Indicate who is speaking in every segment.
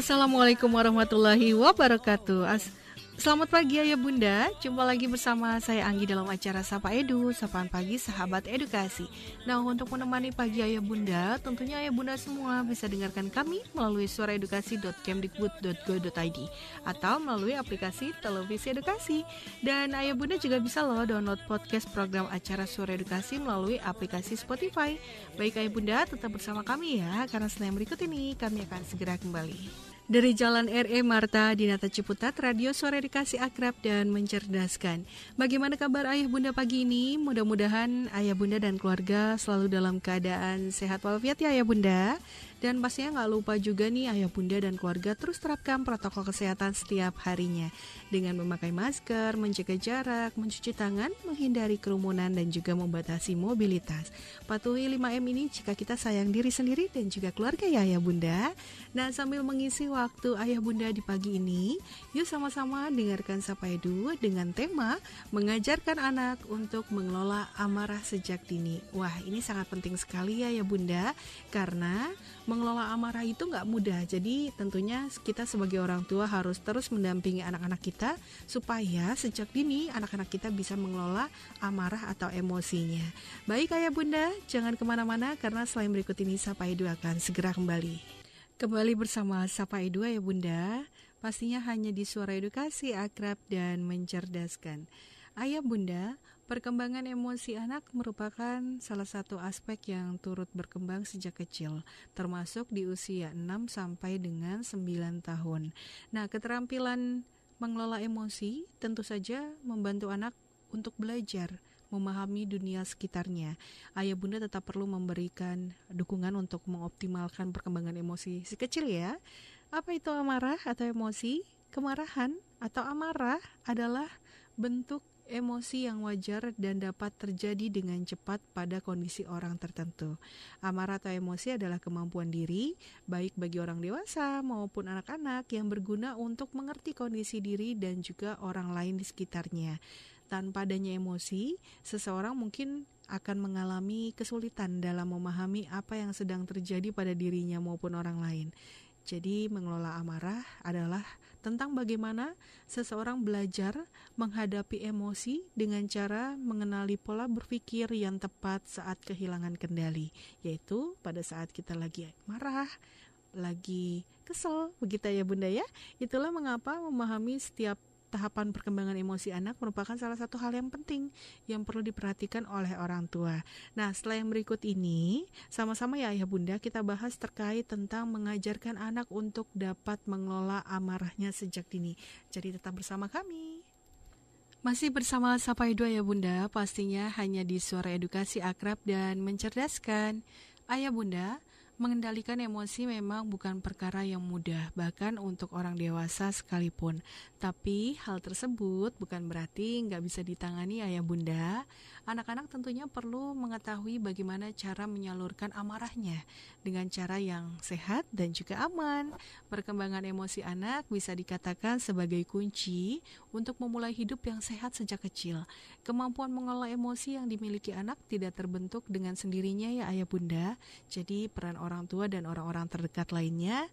Speaker 1: Assalamualaikum warahmatullahi wabarakatuh. As Selamat pagi Ayah Bunda, jumpa lagi bersama saya Anggi dalam acara Sapa Edu, Sapaan Pagi Sahabat Edukasi. Nah untuk menemani pagi Ayah Bunda, tentunya Ayah Bunda semua bisa dengarkan kami melalui suaraedukasi.kemdikbud.go.id atau melalui aplikasi televisi edukasi. Dan Ayah Bunda juga bisa loh download podcast program acara Suara Edukasi melalui aplikasi Spotify. Baik Ayah Bunda, tetap bersama kami ya, karena setelah berikut ini kami akan segera kembali. Dari Jalan RE Marta Dinata Ciputat, Radio Suara Edukasi Akrab dan Mencerdaskan. Bagaimana kabar ayah bunda pagi ini? Mudah-mudahan ayah bunda dan keluarga selalu dalam keadaan sehat walafiat ya ayah bunda. Dan pastinya nggak lupa juga nih ayah bunda dan keluarga terus terapkan protokol kesehatan setiap harinya dengan memakai masker, menjaga jarak, mencuci tangan, menghindari kerumunan dan juga membatasi mobilitas. Patuhi 5M ini jika kita sayang diri sendiri dan juga keluarga ya ayah bunda. Nah sambil mengisi waktu ayah bunda di pagi ini, yuk sama-sama dengarkan Sapa Edu dengan tema mengajarkan anak untuk mengelola amarah sejak dini. Wah ini sangat penting sekali ya ya bunda karena mengelola amarah itu nggak mudah. Jadi tentunya kita sebagai orang tua harus terus mendampingi anak-anak kita supaya sejak dini anak-anak kita bisa mengelola amarah atau emosinya. Baik ayah bunda, jangan ke mana-mana karena selain berikut ini Sapa Edu akan segera kembali. Kembali bersama Sapa Edu ya bunda, pastinya hanya di suara edukasi akrab dan mencerdaskan. Ayah bunda, Perkembangan emosi anak merupakan salah satu aspek yang turut berkembang sejak kecil, termasuk di usia 6 sampai dengan 9 tahun. Nah, keterampilan mengelola emosi tentu saja membantu anak untuk belajar memahami dunia sekitarnya. Ayah bunda tetap perlu memberikan dukungan untuk mengoptimalkan perkembangan emosi si kecil ya. Apa itu amarah atau emosi? Kemarahan atau amarah adalah bentuk emosi yang wajar dan dapat terjadi dengan cepat pada kondisi orang tertentu. Amarah atau emosi adalah kemampuan diri, baik bagi orang dewasa maupun anak-anak yang berguna untuk mengerti kondisi diri dan juga orang lain di sekitarnya. Tanpa adanya emosi, seseorang mungkin akan mengalami kesulitan dalam memahami apa yang sedang terjadi pada dirinya maupun orang lain. Jadi, mengelola amarah adalah tentang bagaimana seseorang belajar menghadapi emosi dengan cara mengenali pola berpikir yang tepat saat kehilangan kendali, yaitu pada saat kita lagi marah, lagi kesel, begitu ya Bunda ya. Itulah mengapa memahami setiap tahapan perkembangan emosi anak merupakan salah satu hal yang penting yang perlu diperhatikan oleh orang tua. Nah, setelah yang berikut ini, sama-sama ya ayah bunda kita bahas terkait tentang mengajarkan anak untuk dapat mengelola amarahnya sejak dini. Jadi tetap bersama kami. Masih bersama Sapa Edu ya Bunda, pastinya hanya di suara edukasi akrab dan mencerdaskan. Ayah Bunda, Mengendalikan emosi memang bukan perkara yang mudah, bahkan untuk orang dewasa sekalipun. Tapi hal tersebut bukan berarti nggak bisa ditangani ayah bunda. Anak-anak tentunya perlu mengetahui bagaimana cara menyalurkan amarahnya dengan cara yang sehat dan juga aman. Perkembangan emosi anak bisa dikatakan sebagai kunci untuk memulai hidup yang sehat sejak kecil. Kemampuan mengelola emosi yang dimiliki anak tidak terbentuk dengan sendirinya ya ayah bunda. Jadi peran orang tua dan orang-orang terdekat lainnya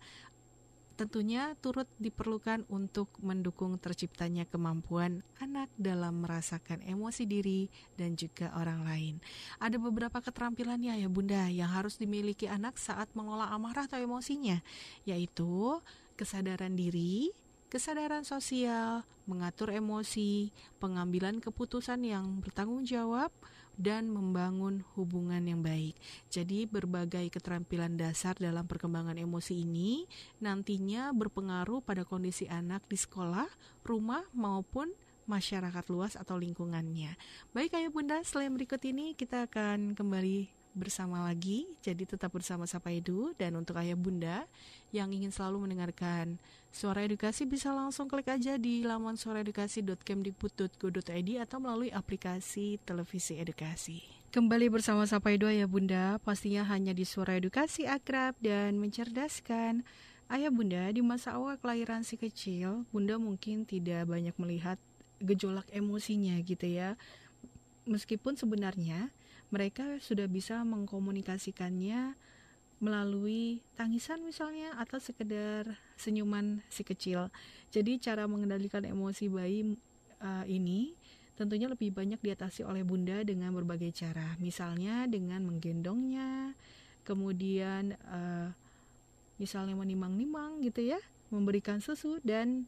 Speaker 1: tentunya turut diperlukan untuk mendukung terciptanya kemampuan anak dalam merasakan emosi diri dan juga orang lain. Ada beberapa keterampilan ya ya Bunda yang harus dimiliki anak saat mengolah amarah atau emosinya, yaitu kesadaran diri, kesadaran sosial, mengatur emosi, pengambilan keputusan yang bertanggung jawab, dan membangun hubungan yang baik. Jadi berbagai keterampilan dasar dalam perkembangan emosi ini nantinya berpengaruh pada kondisi anak di sekolah, rumah maupun masyarakat luas atau lingkungannya. Baik ayah bunda, selain berikut ini kita akan kembali bersama lagi. Jadi tetap bersama Sapa Edu dan untuk ayah bunda yang ingin selalu mendengarkan suara edukasi bisa langsung klik aja di laman suaraedukasi.kemdikbud.go.id atau melalui aplikasi televisi edukasi. Kembali bersama Sapa Edu ayah bunda, pastinya hanya di suara edukasi akrab dan mencerdaskan. Ayah bunda, di masa awal kelahiran si kecil, bunda mungkin tidak banyak melihat gejolak emosinya gitu ya. Meskipun sebenarnya mereka sudah bisa mengkomunikasikannya melalui tangisan misalnya atau sekedar senyuman si kecil. Jadi cara mengendalikan emosi bayi uh, ini tentunya lebih banyak diatasi oleh bunda dengan berbagai cara. Misalnya dengan menggendongnya, kemudian uh, misalnya menimang-nimang gitu ya, memberikan susu dan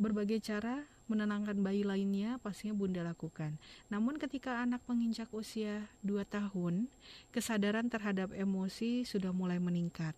Speaker 1: berbagai cara menenangkan bayi lainnya pastinya bunda lakukan. Namun ketika anak menginjak usia 2 tahun, kesadaran terhadap emosi sudah mulai meningkat.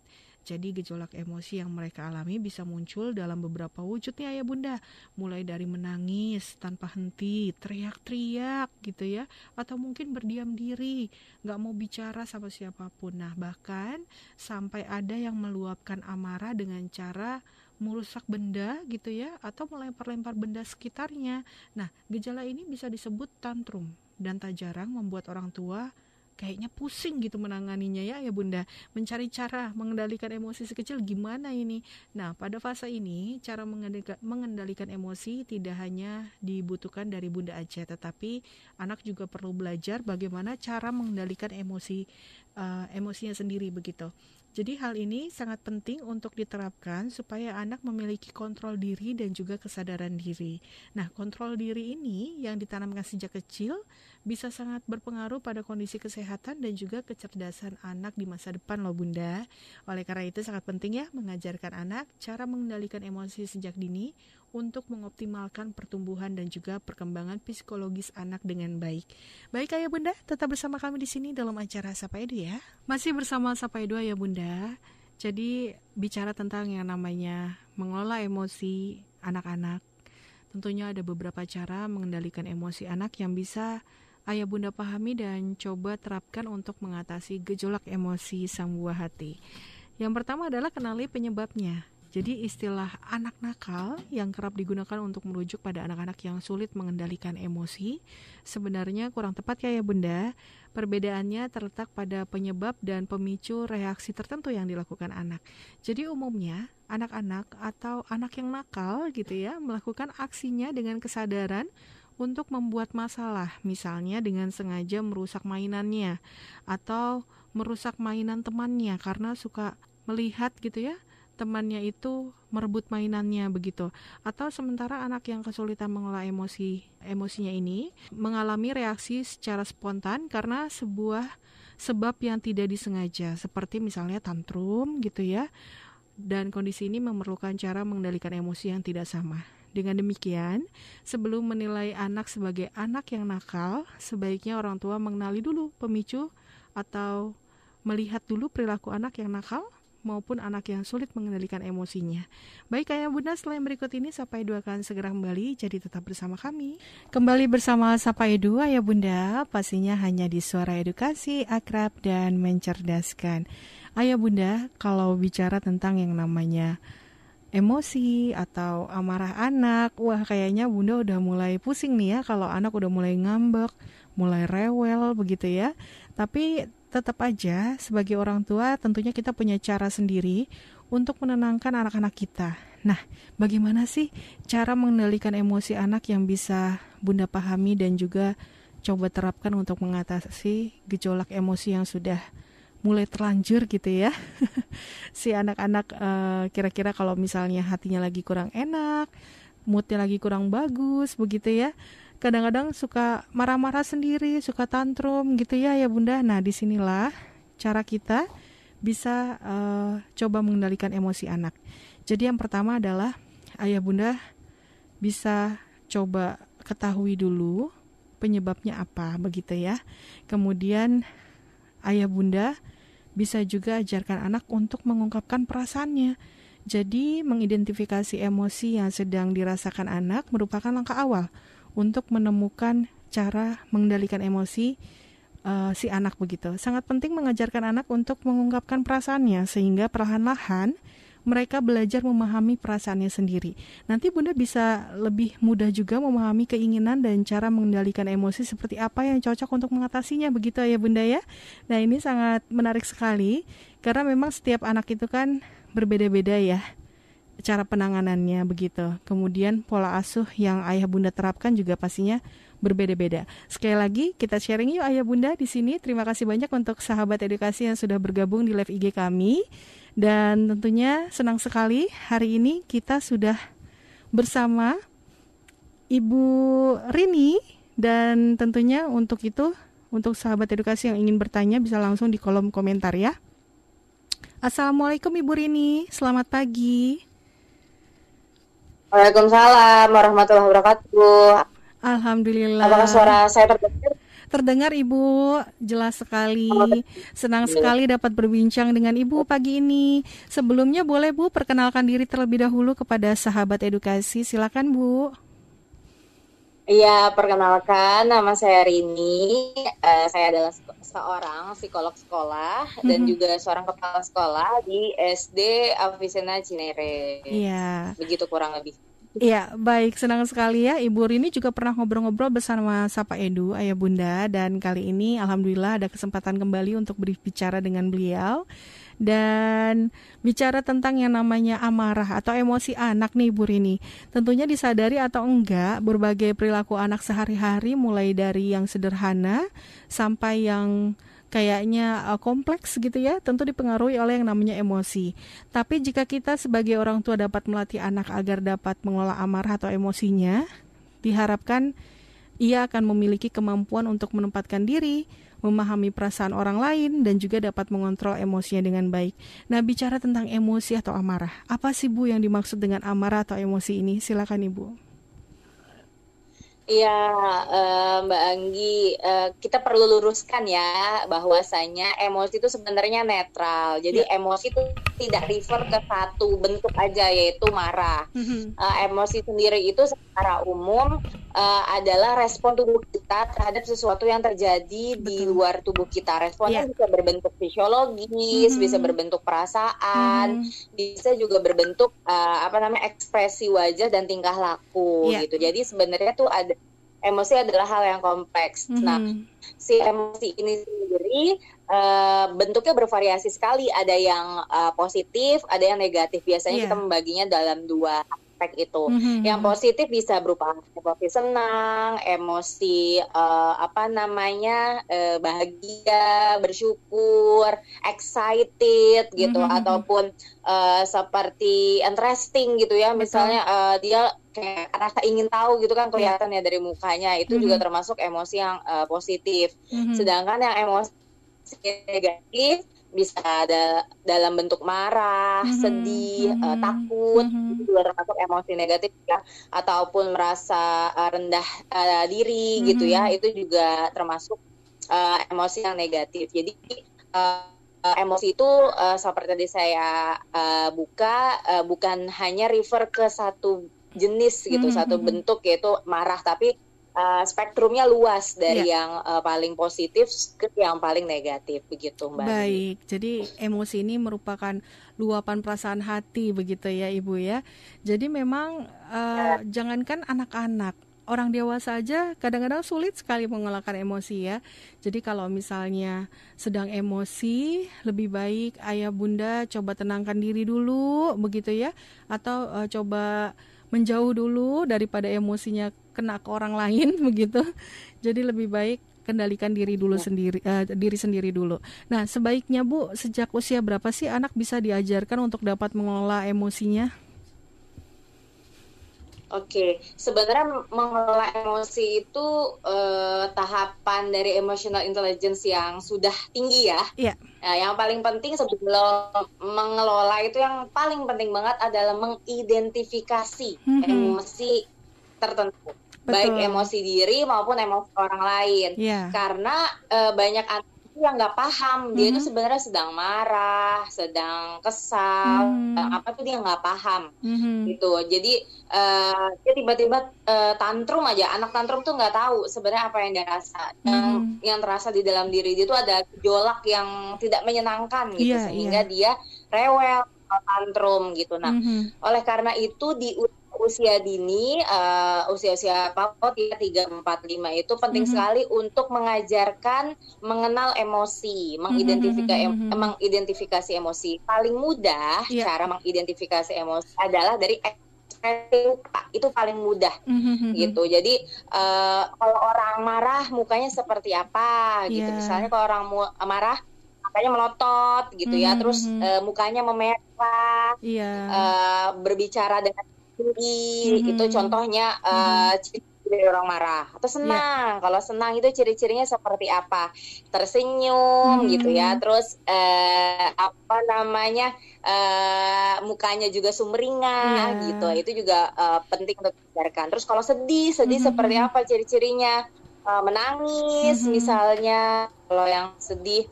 Speaker 1: Jadi gejolak emosi yang mereka alami bisa muncul dalam beberapa wujud nih ayah bunda Mulai dari menangis tanpa henti, teriak-teriak gitu ya Atau mungkin berdiam diri, gak mau bicara sama siapa pun Nah bahkan sampai ada yang meluapkan amarah dengan cara merusak benda gitu ya atau melempar-lempar benda sekitarnya. Nah, gejala ini bisa disebut tantrum dan tak jarang membuat orang tua kayaknya pusing gitu menanganinya ya ya bunda. Mencari cara mengendalikan emosi sekecil gimana ini? Nah pada fase ini cara mengendalikan, emosi tidak hanya dibutuhkan dari bunda aja tetapi anak juga perlu belajar bagaimana cara mengendalikan emosi uh, emosinya sendiri begitu jadi hal ini sangat penting untuk diterapkan supaya anak memiliki kontrol diri dan juga kesadaran diri. Nah, kontrol diri ini yang ditanamkan sejak kecil bisa sangat berpengaruh pada kondisi kesehatan dan juga kecerdasan anak di masa depan loh Bunda. Oleh karena itu sangat penting ya mengajarkan anak cara mengendalikan emosi sejak dini untuk mengoptimalkan pertumbuhan dan juga perkembangan psikologis anak dengan baik. Baik ayah bunda, tetap bersama kami di sini dalam acara Sapa Edu ya. Masih bersama Sapa Edu ya bunda. Jadi bicara tentang yang namanya mengelola emosi anak-anak. Tentunya ada beberapa cara mengendalikan emosi anak yang bisa ayah bunda pahami dan coba terapkan untuk mengatasi gejolak emosi sang buah hati. Yang pertama adalah kenali penyebabnya. Jadi istilah anak nakal yang kerap digunakan untuk merujuk pada anak-anak yang sulit mengendalikan emosi sebenarnya kurang tepat ya ya Bunda. Perbedaannya terletak pada penyebab dan pemicu reaksi tertentu yang dilakukan anak. Jadi umumnya anak-anak atau anak yang nakal gitu ya melakukan aksinya dengan kesadaran untuk membuat masalah, misalnya dengan sengaja merusak mainannya atau merusak mainan temannya karena suka melihat gitu ya temannya itu merebut mainannya begitu. Atau sementara anak yang kesulitan mengelola emosi emosinya ini mengalami reaksi secara spontan karena sebuah sebab yang tidak disengaja. Seperti misalnya tantrum gitu ya. Dan kondisi ini memerlukan cara mengendalikan emosi yang tidak sama. Dengan demikian, sebelum menilai anak sebagai anak yang nakal, sebaiknya orang tua mengenali dulu pemicu atau melihat dulu perilaku anak yang nakal maupun anak yang sulit mengendalikan emosinya. Baik ayah bunda, yang berikut ini Sapa Edu akan segera kembali, jadi tetap bersama kami. Kembali bersama Sapa Edu ayah bunda, pastinya hanya di suara edukasi, akrab, dan mencerdaskan. Ayah bunda, kalau bicara tentang yang namanya emosi atau amarah anak, wah kayaknya bunda udah mulai pusing nih ya kalau anak udah mulai ngambek, mulai rewel begitu ya. Tapi tetap aja sebagai orang tua tentunya kita punya cara sendiri untuk menenangkan anak-anak kita. Nah, bagaimana sih cara mengendalikan emosi anak yang bisa Bunda pahami dan juga coba terapkan untuk mengatasi gejolak emosi yang sudah mulai terlanjur gitu ya. si anak-anak uh, kira-kira kalau misalnya hatinya lagi kurang enak, moodnya lagi kurang bagus begitu ya kadang-kadang suka marah-marah sendiri, suka tantrum gitu ya ya Bunda. Nah, di sinilah cara kita bisa uh, coba mengendalikan emosi anak. Jadi yang pertama adalah ayah Bunda bisa coba ketahui dulu penyebabnya apa begitu ya. Kemudian ayah Bunda bisa juga ajarkan anak untuk mengungkapkan perasaannya. Jadi, mengidentifikasi emosi yang sedang dirasakan anak merupakan langkah awal untuk menemukan cara mengendalikan emosi uh, si anak begitu. Sangat penting mengajarkan anak untuk mengungkapkan perasaannya sehingga perlahan-lahan mereka belajar memahami perasaannya sendiri. Nanti Bunda bisa lebih mudah juga memahami keinginan dan cara mengendalikan emosi seperti apa yang cocok untuk mengatasinya begitu ya Bunda ya. Nah, ini sangat menarik sekali karena memang setiap anak itu kan berbeda-beda ya cara penanganannya begitu. Kemudian pola asuh yang ayah bunda terapkan juga pastinya berbeda-beda. Sekali lagi kita sharing yuk ayah bunda di sini. Terima kasih banyak untuk sahabat edukasi yang sudah bergabung di live IG kami. Dan tentunya senang sekali hari ini kita sudah bersama Ibu Rini dan tentunya untuk itu untuk sahabat edukasi yang ingin bertanya bisa langsung di kolom komentar ya. Assalamualaikum Ibu Rini, selamat pagi.
Speaker 2: Waalaikumsalam warahmatullahi wabarakatuh.
Speaker 1: Alhamdulillah.
Speaker 2: Apakah suara saya terdengar?
Speaker 1: Terdengar Ibu, jelas sekali. Senang sekali dapat berbincang dengan Ibu pagi ini. Sebelumnya boleh Bu perkenalkan diri terlebih dahulu kepada sahabat edukasi. Silakan Bu.
Speaker 2: Iya, perkenalkan nama saya Rini. Uh, saya adalah seorang psikolog sekolah mm-hmm. dan juga seorang kepala sekolah di SD Avicenna Cinere.
Speaker 1: Iya.
Speaker 2: Begitu kurang lebih.
Speaker 1: Iya, baik. Senang sekali ya. Ibu Rini juga pernah ngobrol-ngobrol bersama Sapa Edu, Ayah Bunda. Dan kali ini Alhamdulillah ada kesempatan kembali untuk berbicara dengan beliau dan bicara tentang yang namanya amarah atau emosi anak nih Bu Rini. Tentunya disadari atau enggak berbagai perilaku anak sehari-hari mulai dari yang sederhana sampai yang kayaknya uh, kompleks gitu ya, tentu dipengaruhi oleh yang namanya emosi. Tapi jika kita sebagai orang tua dapat melatih anak agar dapat mengelola amarah atau emosinya, diharapkan ia akan memiliki kemampuan untuk menempatkan diri, memahami perasaan orang lain, dan juga dapat mengontrol emosinya dengan baik. Nah, bicara tentang emosi atau amarah, apa sih Bu yang dimaksud dengan amarah atau emosi ini? Silakan Ibu.
Speaker 2: Iya, uh, Mbak Anggi, uh, kita perlu luruskan ya bahwasanya emosi itu sebenarnya netral. Jadi ya. emosi itu tidak refer ke satu bentuk aja yaitu marah. Uh, emosi sendiri itu secara umum uh, adalah respon tubuh kita terhadap sesuatu yang terjadi Betul. di luar tubuh kita. Responnya ya. bisa berbentuk fisiologis, mm-hmm. bisa berbentuk perasaan, mm-hmm. bisa juga berbentuk uh, apa namanya ekspresi wajah dan tingkah laku ya. gitu. Jadi sebenarnya tuh ada emosi adalah hal yang kompleks. Mm -hmm. Nah, si emosi ini sendiri uh, bentuknya bervariasi sekali. Ada yang uh, positif, ada yang negatif. Biasanya yeah. kita membaginya dalam dua aspek itu. Mm-hmm. Yang positif bisa berupa emosi senang, emosi uh, apa namanya uh, bahagia, bersyukur, excited gitu, mm-hmm. ataupun uh, seperti interesting gitu ya. Misalnya uh, dia kayak rasa ingin tahu gitu kan kelihatan ya dari mukanya. Itu mm-hmm. juga termasuk emosi yang uh, positif. Mm-hmm. Sedangkan yang emosi negatif bisa ada dalam bentuk marah, mm-hmm. sedih, mm-hmm. Uh, takut, itu juga termasuk emosi negatif ya, ataupun merasa uh, rendah uh, diri mm-hmm. gitu ya, itu juga termasuk uh, emosi yang negatif. Jadi uh, emosi itu uh, seperti tadi saya uh, buka uh, bukan hanya refer ke satu jenis gitu, mm-hmm. satu bentuk yaitu marah, tapi uh, spektrumnya luas dari yeah. yang uh, paling positif ke yang paling negatif begitu Mbak.
Speaker 1: Baik, jadi emosi ini merupakan luapan perasaan hati begitu ya Ibu ya. Jadi memang uh, yeah. jangankan anak-anak orang dewasa aja kadang-kadang sulit sekali mengelakkan emosi ya. Jadi kalau misalnya sedang emosi, lebih baik ayah bunda coba tenangkan diri dulu begitu ya, atau uh, coba menjauh dulu daripada emosinya kena ke orang lain begitu. Jadi lebih baik kendalikan diri dulu ya. sendiri uh, diri sendiri dulu. Nah, sebaiknya Bu, sejak usia berapa sih anak bisa diajarkan untuk dapat mengelola emosinya?
Speaker 2: Oke, sebenarnya mengelola emosi itu uh, tahapan dari emotional intelligence yang sudah tinggi ya.
Speaker 1: Iya.
Speaker 2: Nah, yang paling penting sebelum mengelola itu yang paling penting banget adalah mengidentifikasi mm -hmm. emosi tertentu. Betul. Baik emosi diri maupun emosi orang lain. Yeah. Karena uh, banyak anak yang nggak paham dia itu mm-hmm. sebenarnya sedang marah, sedang kesal, mm-hmm. apa tuh dia nggak paham mm-hmm. gitu. Jadi uh, dia tiba-tiba uh, tantrum aja, anak tantrum tuh nggak tahu sebenarnya apa yang dia rasa. Mm-hmm. Yang yang terasa di dalam diri dia itu ada gejolak yang tidak menyenangkan gitu yeah, sehingga yeah. dia rewel tantrum gitu. Nah, mm-hmm. oleh karena itu di usia dini, uh, usia-usia PAUD ya 3 4 5 itu penting mm -hmm. sekali untuk mengajarkan mengenal emosi, mengidentifikasi mm -hmm. mengidentifikasi emosi. Paling mudah yeah. cara mengidentifikasi emosi adalah dari itu paling mudah
Speaker 1: Mhm, mhm.
Speaker 2: gitu. Jadi eh, kalau orang marah mukanya seperti apa gitu.
Speaker 1: Iya.
Speaker 2: Misalnya kalau orang mu- marah makanya melotot gitu ya,
Speaker 1: Mhm,
Speaker 2: terus
Speaker 1: mhm.
Speaker 2: eh, mukanya memerah,
Speaker 1: Iya.
Speaker 2: eh, berbicara dengan tinggi,
Speaker 1: Mhm.
Speaker 2: itu contohnya eh, ciri dari orang marah atau
Speaker 1: Iya.
Speaker 2: senang. Kalau senang itu ciri-cirinya seperti apa? Tersenyum
Speaker 1: Mhm.
Speaker 2: gitu ya, terus eh, apa namanya eh, mukanya juga sumringah
Speaker 1: Iya.
Speaker 2: gitu. Itu juga eh, penting untuk diajarkan. Terus kalau sedih, sedih
Speaker 1: Mhm,
Speaker 2: seperti
Speaker 1: mhm.
Speaker 2: apa ciri-cirinya? Eh, menangis
Speaker 1: Mhm.
Speaker 2: misalnya. Kalau yang sedih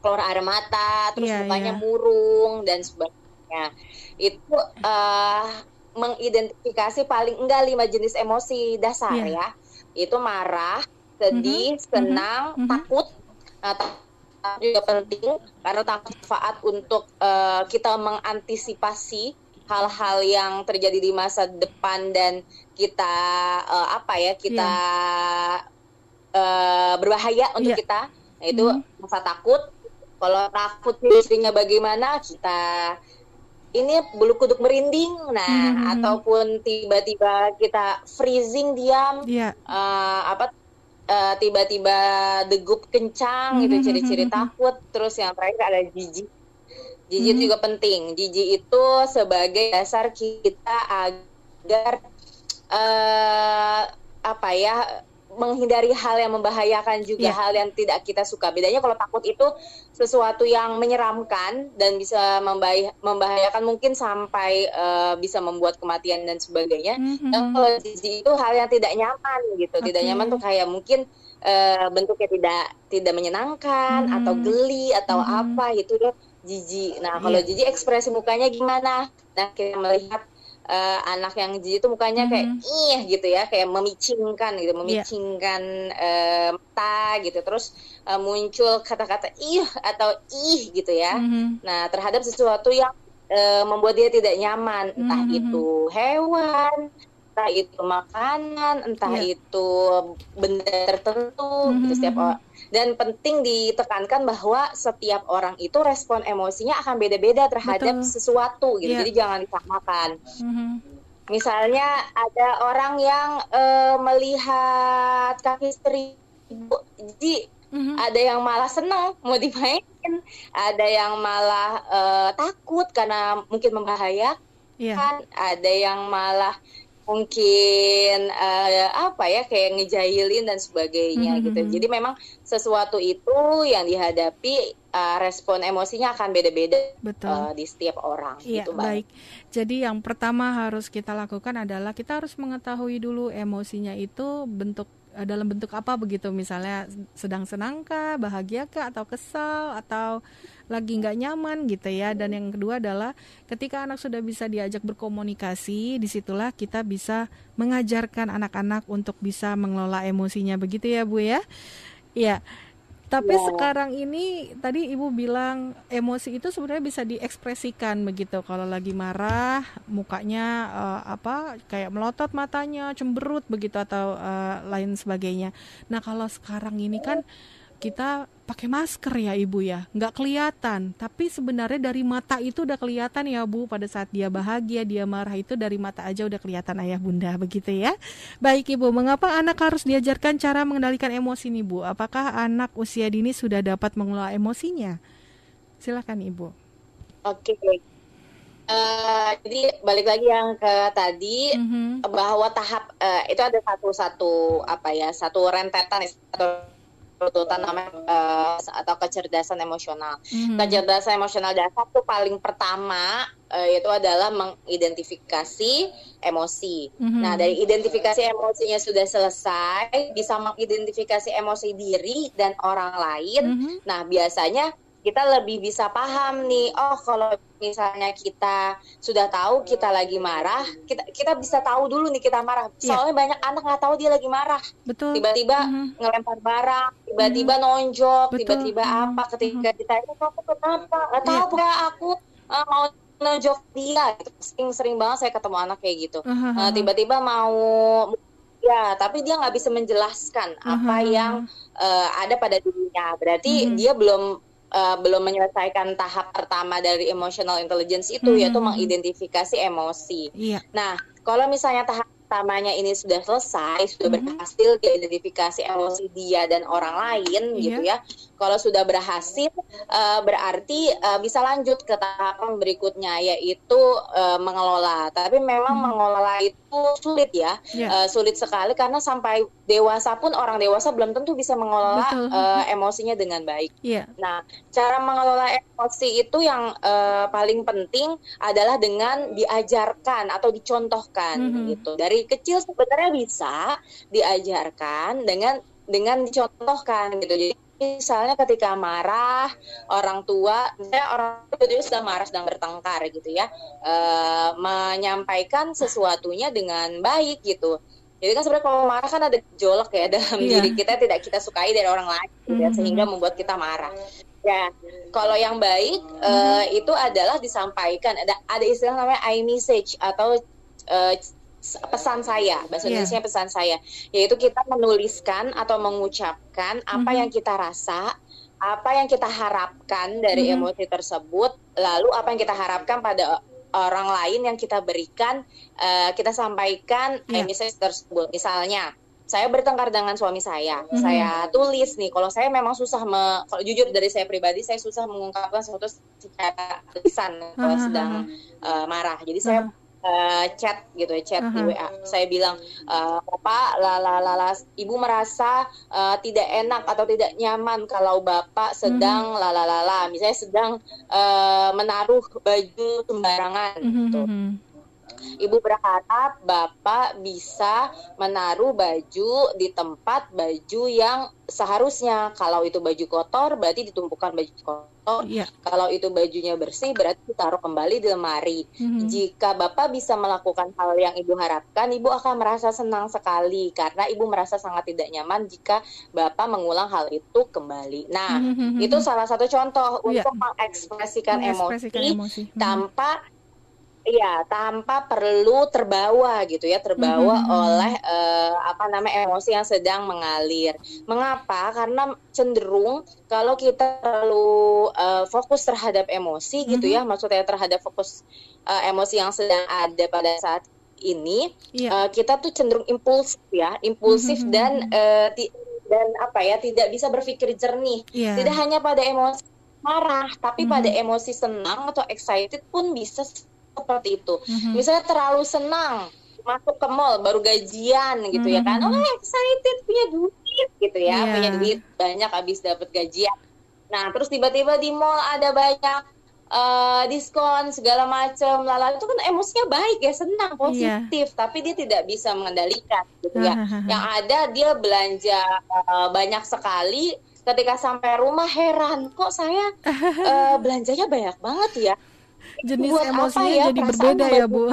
Speaker 2: keluar air mata, terus
Speaker 1: Iya,
Speaker 2: mukanya
Speaker 1: iya.
Speaker 2: murung dan sebagainya. Itu eh, mengidentifikasi paling enggak lima jenis emosi dasar
Speaker 1: Iya.
Speaker 2: ya. Itu marah, sedih,
Speaker 1: Mhm,
Speaker 2: senang,
Speaker 1: mhm.
Speaker 2: takut. Nah, takut juga penting karena takut manfaat untuk eh, kita mengantisipasi hal-hal yang terjadi di masa depan dan kita eh, apa ya kita eh, berbahaya untuk
Speaker 1: Iya.
Speaker 2: kita. Nah, itu
Speaker 1: Mhm.
Speaker 2: rasa takut. Kalau takut ciri-cirinya bagaimana kita ini bulu kuduk merinding, nah
Speaker 1: Mhm.
Speaker 2: ataupun tiba-tiba kita freezing diam,
Speaker 1: Iya.
Speaker 2: eh, apa eh, tiba-tiba degup kencang gitu
Speaker 1: Mhm,
Speaker 2: ciri-ciri
Speaker 1: mhm.
Speaker 2: takut. Terus yang terakhir ada jijik. Jijik
Speaker 1: Mhm.
Speaker 2: juga penting. Jijik itu sebagai dasar kita agar eh apa ya menghindari hal yang membahayakan juga
Speaker 1: Iya.
Speaker 2: hal yang tidak kita suka. Bedanya kalau takut itu sesuatu yang menyeramkan dan bisa membahaya- membahayakan mungkin sampai eh, bisa membuat kematian dan sebagainya.
Speaker 1: Mhm.
Speaker 2: Dan kalau jijik itu hal yang tidak nyaman gitu. Tidak
Speaker 1: Oke.
Speaker 2: nyaman tuh kayak mungkin eh, bentuknya tidak tidak menyenangkan
Speaker 1: Mhm.
Speaker 2: atau geli atau
Speaker 1: Mhm.
Speaker 2: apa itu tuh jijik. Nah, kalau
Speaker 1: Iya.
Speaker 2: jijik ekspresi mukanya gimana? Nah, kita melihat eh, anak yang jijik itu mukanya kayak
Speaker 1: Mhm.
Speaker 2: ih gitu ya, kayak memicingkan gitu, memicingkan eh, mata gitu. Terus eh, muncul kata-kata ih atau ih gitu ya.
Speaker 1: Mhm.
Speaker 2: Nah, terhadap sesuatu yang eh, membuat dia tidak nyaman, entah
Speaker 1: Mhm.
Speaker 2: itu hewan, entah itu makanan, entah
Speaker 1: Iya.
Speaker 2: itu benda tertentu gitu
Speaker 1: Mhm.
Speaker 2: setiap orang. Dan penting ditekankan bahwa setiap orang itu respon emosinya akan beda-beda terhadap
Speaker 1: Betul.
Speaker 2: sesuatu gitu.
Speaker 1: Iya.
Speaker 2: Jadi jangan disamakan.
Speaker 1: Mhm.
Speaker 2: Misalnya ada orang yang eh, melihat kaki seribu, jadi
Speaker 1: Mhm.
Speaker 2: ada yang malah senang mau dimainin, ada yang malah eh, takut karena mungkin membahayakan,
Speaker 1: Iya.
Speaker 2: ada yang malah mungkin eh, apa ya kayak ngejahilin dan sebagainya
Speaker 1: Mhm,
Speaker 2: gitu.
Speaker 1: mhm.
Speaker 2: Jadi memang sesuatu itu yang dihadapi eh, respon emosinya akan beda-beda
Speaker 1: Betul.
Speaker 2: eh, di setiap orang
Speaker 1: Iya,
Speaker 2: gitu, Mbak.
Speaker 1: baik. Jadi yang pertama harus kita lakukan adalah kita harus mengetahui dulu emosinya itu bentuk dalam bentuk apa begitu misalnya sedang senangkah, bahagiakah atau kesal atau lagi nggak nyaman gitu ya. Dan yang kedua adalah ketika anak sudah bisa diajak berkomunikasi, di situlah kita bisa mengajarkan anak-anak untuk bisa mengelola emosinya begitu ya Bu ya. Iya. Tapi sekarang ini tadi Ibu bilang emosi itu sebenarnya bisa diekspresikan begitu. Kalau lagi marah, mukanya eh, apa kayak melotot matanya, cemberut begitu atau eh, lain sebagainya. Nah, kalau sekarang ini kan kita pakai masker ya Ibu ya, nggak kelihatan. Tapi sebenarnya dari mata itu udah kelihatan ya Bu. Pada saat dia bahagia, dia marah itu dari mata aja udah kelihatan ayah bunda begitu ya. Baik Ibu, mengapa anak harus diajarkan cara mengendalikan emosi nih Bu? Apakah anak usia dini sudah dapat mengelola emosinya? Silakan Ibu.
Speaker 2: Oke. Eh, jadi balik lagi yang ke tadi
Speaker 1: Mhm.
Speaker 2: bahwa tahap eh, itu ada satu satu apa ya satu rentetan atau runtutan namanya eh, atau kecerdasan emosional.
Speaker 1: Mhm.
Speaker 2: Kecerdasan emosional dasar tuh paling pertama eh, itu adalah mengidentifikasi emosi.
Speaker 1: Mhm.
Speaker 2: Nah dari identifikasi emosinya sudah selesai, bisa mengidentifikasi emosi diri dan orang lain.
Speaker 1: Mhm.
Speaker 2: Nah, biasanya kita lebih bisa paham nih, oh kalau misalnya kita sudah tahu kita lagi marah, kita kita bisa tahu dulu nih kita marah.
Speaker 1: Iya.
Speaker 2: Soalnya banyak anak nggak tahu dia lagi marah,
Speaker 1: Betul.
Speaker 2: tiba-tiba
Speaker 1: Mhm.
Speaker 2: ngelempar barang, tiba-tiba nonjok,
Speaker 1: Betul.
Speaker 2: tiba-tiba
Speaker 1: Mhm.
Speaker 2: apa? Ketika ditanya kamu kenapa? Nggak
Speaker 1: Iya.
Speaker 2: tahu nggak aku eh, mau nonjok dia. Sering-sering banget saya ketemu anak kayak gitu.
Speaker 1: Ahaha.
Speaker 2: Eh, tiba-tiba mau ya, tapi dia nggak bisa menjelaskan apa
Speaker 1: Ahaha.
Speaker 2: yang eh, ada pada dirinya. Berarti
Speaker 1: Mhm.
Speaker 2: dia belum uh, belum menyelesaikan tahap pertama dari emotional intelligence itu hmm. yaitu mengidentifikasi emosi.
Speaker 1: Iya.
Speaker 2: Nah, kalau misalnya tahap pertamanya ini sudah selesai, sudah mm-hmm. berhasil diidentifikasi emosi dia dan orang lain yeah. gitu ya. Kalau sudah berhasil uh, berarti uh, bisa lanjut ke tahapan berikutnya yaitu uh, mengelola. Tapi memang hmm. mengelola itu sulit ya, yeah. uh, sulit sekali karena sampai dewasa pun orang dewasa belum tentu bisa mengelola uh, emosinya dengan baik.
Speaker 1: Yeah.
Speaker 2: Nah, cara mengelola emosi itu yang uh, paling penting adalah dengan diajarkan atau dicontohkan mm -hmm. gitu. Dari kecil sebenarnya bisa diajarkan dengan dengan dicontohkan gitu. Jadi misalnya ketika marah orang tua misalnya orang tua sudah marah sedang bertengkar gitu ya e, menyampaikan sesuatunya dengan baik gitu jadi kan sebenarnya kalau marah kan ada gejolak ya dalam yeah. diri kita tidak kita sukai dari orang lain gitu ya, mm-hmm. sehingga membuat kita marah ya kalau yang baik mm-hmm. e, itu adalah disampaikan ada ada istilah namanya I message atau e, pesan saya bahasa yeah. Indonesia pesan saya yaitu kita menuliskan atau mengucapkan apa mm -hmm. yang kita rasa apa yang kita harapkan dari mm -hmm. emosi tersebut lalu apa yang kita harapkan pada orang lain yang kita berikan uh, kita sampaikan yeah. emosi tersebut misalnya saya bertengkar dengan suami saya. Mm-hmm. Saya tulis nih, kalau saya memang susah, me, kalau jujur dari saya pribadi, saya susah mengungkapkan sesuatu secara lisan uh-huh. kalau sedang uh, marah. Jadi uh-huh. saya uh, chat gitu ya chat uh -huh. di WA saya bilang uh, bapak lala lala ibu merasa uh, tidak enak atau tidak nyaman kalau bapak sedang uh -huh. lala lala misalnya sedang uh, menaruh baju sembarangan uh -huh. gitu Ibu berharap Bapak bisa menaruh baju di tempat baju yang seharusnya. Kalau itu baju kotor, berarti ditumpukan baju kotor. Yeah. Kalau itu bajunya bersih, berarti ditaruh kembali di lemari. Mm-hmm. Jika Bapak bisa melakukan hal yang Ibu harapkan, Ibu akan merasa senang sekali karena Ibu merasa sangat tidak nyaman jika Bapak mengulang hal itu kembali. Nah, mm-hmm. itu salah satu contoh yeah. untuk mengekspresikan, mengekspresikan emosi, emosi. Mm-hmm. tanpa Iya, tanpa perlu terbawa gitu ya, terbawa mm -hmm. oleh uh, apa namanya emosi yang sedang mengalir. Mengapa? Karena cenderung kalau kita terlalu uh, fokus terhadap emosi mm -hmm. gitu ya, mm-hmm. maksudnya terhadap fokus uh, emosi yang sedang ada pada saat ini, yeah. Iya. uh, kita tuh cenderung impulsif ya, impulsif mm -hmm. dan uh, dan apa ya, tidak bisa berpikir jernih. Yeah. Tidak hanya pada emosi marah, tapi mm -hmm. pada emosi senang atau excited pun bisa seperti itu. Mm-hmm. Misalnya terlalu senang masuk ke mall baru gajian gitu mm-hmm. ya kan. Oh excited punya duit gitu ya, yeah. punya duit banyak habis dapat gajian. Nah, terus tiba-tiba di mall ada banyak uh, diskon segala macam lala itu kan emosinya baik ya senang iya. positif yeah. tapi dia tidak bisa mengendalikan gitu ya yang ada dia belanja uh, banyak sekali ketika sampai rumah heran kok saya uh, belanjanya banyak banget ya
Speaker 1: jenis buat emosinya ya, jadi berbeda ya bu?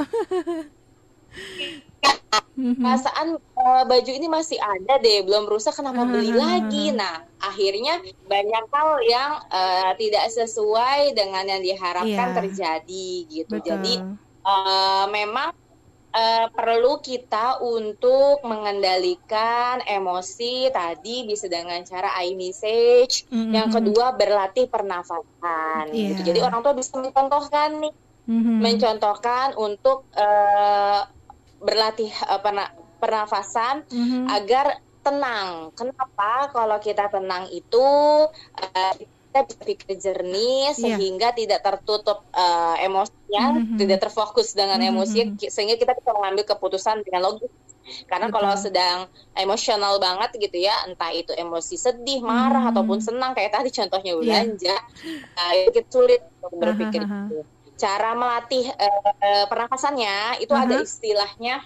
Speaker 2: perasaan uh, baju ini masih ada deh belum rusak kenapa beli lagi? Nah akhirnya banyak hal yang uh, tidak sesuai dengan yang diharapkan yeah. terjadi gitu. Betul. jadi uh, memang uh, perlu kita untuk mengendalikan emosi tadi bisa dengan cara I message. Mm-hmm. Yang kedua berlatih pernafasan. Yeah. Gitu. Jadi orang tua bisa mencontohkan nih, mm-hmm. mencontohkan untuk uh, berlatih uh, perna- pernafasan mm-hmm. agar tenang. Kenapa? Kalau kita tenang itu uh, kita berpikir jernih yeah. sehingga tidak tertutup uh, emosinya, mm-hmm. tidak terfokus dengan mm-hmm. emosi sehingga kita bisa mengambil keputusan dengan logis. Karena Betul. kalau sedang emosional banget gitu ya, entah itu emosi sedih, marah mm-hmm. ataupun senang kayak tadi contohnya belanja, yeah. uh, itu sulit untuk berpikir. Uh-huh. Cara melatih uh, pernafasannya itu uh-huh. ada istilahnya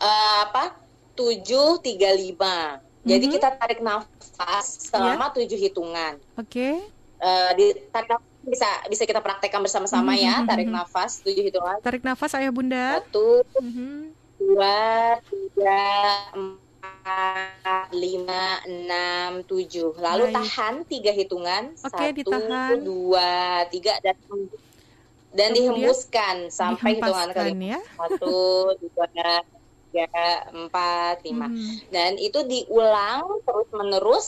Speaker 2: uh, apa? 735. Jadi mm-hmm. kita tarik nafas selama yeah. tujuh hitungan.
Speaker 1: Oke. Eh, okay.
Speaker 2: Uh, ditarik bisa bisa kita praktekkan bersama-sama mm-hmm. ya. Mm-hmm, tarik mm-hmm. nafas tujuh hitungan.
Speaker 1: Tarik nafas ayah bunda.
Speaker 2: Satu, mm-hmm. dua, tiga, empat, lima, enam, tujuh. Lalu Baik. tahan tiga hitungan.
Speaker 1: Okay, Satu, ditahan.
Speaker 2: dua, tiga dan dan dihembuskan sampai hitungan kali ya? satu dua tiga empat lima mm-hmm. dan itu diulang terus menerus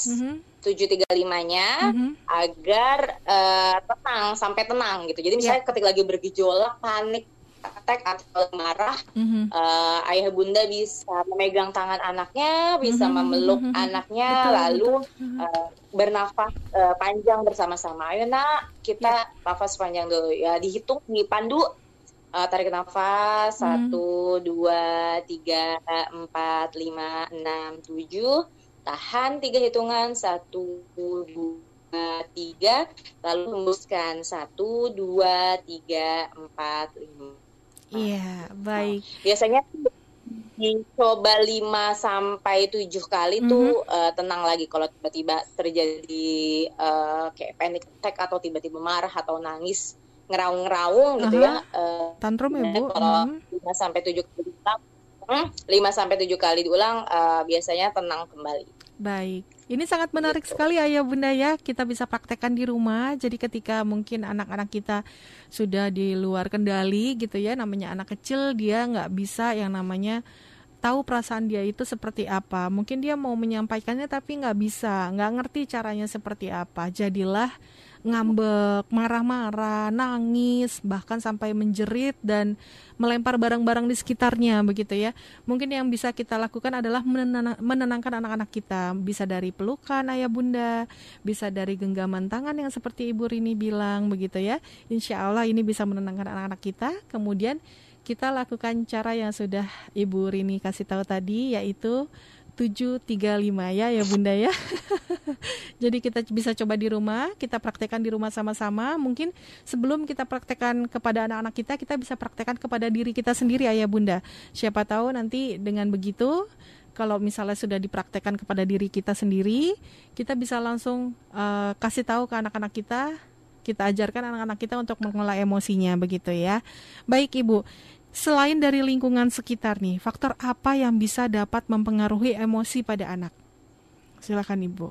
Speaker 2: tujuh tiga limanya mm-hmm. agar uh, tenang sampai tenang gitu jadi misalnya yeah. ketika lagi bergejolak panik attack atau marah mm-hmm. uh, ayah bunda bisa memegang tangan anaknya bisa mm-hmm. memeluk mm-hmm. anaknya betul, lalu betul. Uh, bernafas uh, panjang bersama-sama ayo nak kita yeah. nafas panjang dulu ya dihitung dipandu uh, tarik nafas hmm. satu dua tiga empat lima enam tujuh. Tahan tiga hitungan satu dua tiga. Lalu hembuskan satu dua tiga empat lima.
Speaker 1: Iya baik.
Speaker 2: nah, biasanya dicoba 5 sampai 7 kali mm -hmm. tuh uh, tenang lagi kalau tiba-tiba terjadi uh, kayak panic attack atau tiba-tiba marah atau nangis ngeraung-ngeraung gitu ya.
Speaker 1: Uh, Tantrum ya, Bu.
Speaker 2: Kalau lima hmm. sampai tujuh kali diulang, hmm, lima sampai tujuh kali diulang uh, biasanya tenang kembali.
Speaker 1: Baik. Ini sangat menarik gitu. sekali Ayah Bunda ya. Kita bisa praktekkan di rumah. Jadi ketika mungkin anak-anak kita sudah di luar kendali gitu ya, namanya anak kecil dia nggak bisa yang namanya tahu perasaan dia itu seperti apa. Mungkin dia mau menyampaikannya tapi nggak bisa, nggak ngerti caranya seperti apa. Jadilah ngambek, marah-marah, nangis, bahkan sampai menjerit dan melempar barang-barang di sekitarnya begitu ya. Mungkin yang bisa kita lakukan adalah menenangkan anak-anak kita, bisa dari pelukan ayah bunda, bisa dari genggaman tangan yang seperti Ibu Rini bilang begitu ya. Insya Allah ini bisa menenangkan anak-anak kita. Kemudian kita lakukan cara yang sudah Ibu Rini kasih tahu tadi yaitu 735 ya ya Bunda ya. Jadi kita bisa coba di rumah, kita praktekkan di rumah sama-sama. Mungkin sebelum kita praktekkan kepada anak-anak kita, kita bisa praktekkan kepada diri kita sendiri Ayah Bunda. Siapa tahu nanti dengan begitu kalau misalnya sudah dipraktekkan kepada diri kita sendiri, kita bisa langsung uh, kasih tahu ke anak-anak kita, kita ajarkan anak-anak kita untuk mengelola emosinya begitu ya. Baik Ibu, Selain dari lingkungan sekitar nih, faktor apa yang bisa dapat mempengaruhi emosi pada anak? Silakan Ibu.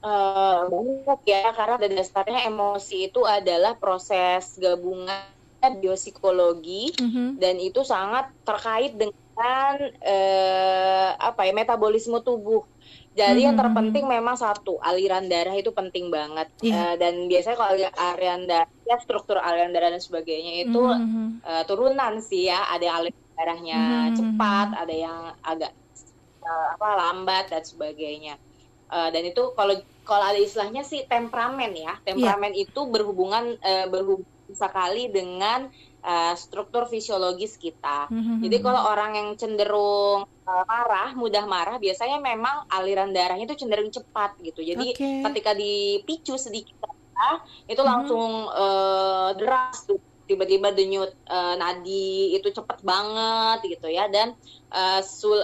Speaker 2: Uh, banyak ya, karena pada dasarnya emosi itu adalah proses gabungan biopsikologi mm -hmm. dan itu sangat terkait dengan uh, apa ya metabolisme tubuh. Jadi hmm. yang terpenting memang satu aliran darah itu penting banget yeah. uh, dan biasanya kalau aliran darah ya struktur aliran darah dan sebagainya itu hmm. uh, turunan sih ya ada yang aliran darahnya hmm. cepat ada yang agak uh, apa lambat dan sebagainya uh, dan itu kalau kalau ada istilahnya sih temperamen ya temperamen yeah. itu berhubungan uh, berhubungan sekali dengan uh, struktur fisiologis kita. Mm-hmm. Jadi kalau orang yang cenderung uh, marah, mudah marah, biasanya memang aliran darahnya itu cenderung cepat gitu. Jadi okay. ketika dipicu sedikit itu mm-hmm. langsung uh, deras tuh tiba-tiba denyut uh, nadi itu cepat banget gitu ya dan uh, sul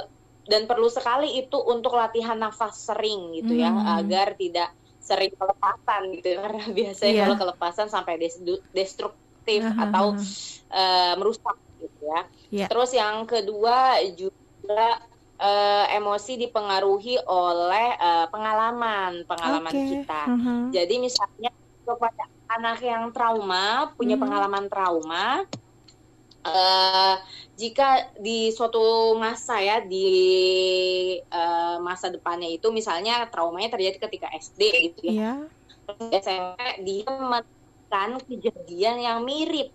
Speaker 2: dan perlu sekali itu untuk latihan nafas sering gitu ya mm-hmm. agar tidak sering kelepasan gitu karena biasanya yeah. kalau kelepasan sampai destruktif uh-huh. atau uh, merusak gitu ya. Yeah. Terus yang kedua juga uh, emosi dipengaruhi oleh uh, pengalaman pengalaman okay. kita. Uh-huh. Jadi misalnya kepada anak yang trauma punya uh-huh. pengalaman trauma. Uh, jika di suatu masa ya di uh, masa depannya itu misalnya traumanya terjadi ketika SD gitu ya, yeah. SMP dia kan kejadian yang mirip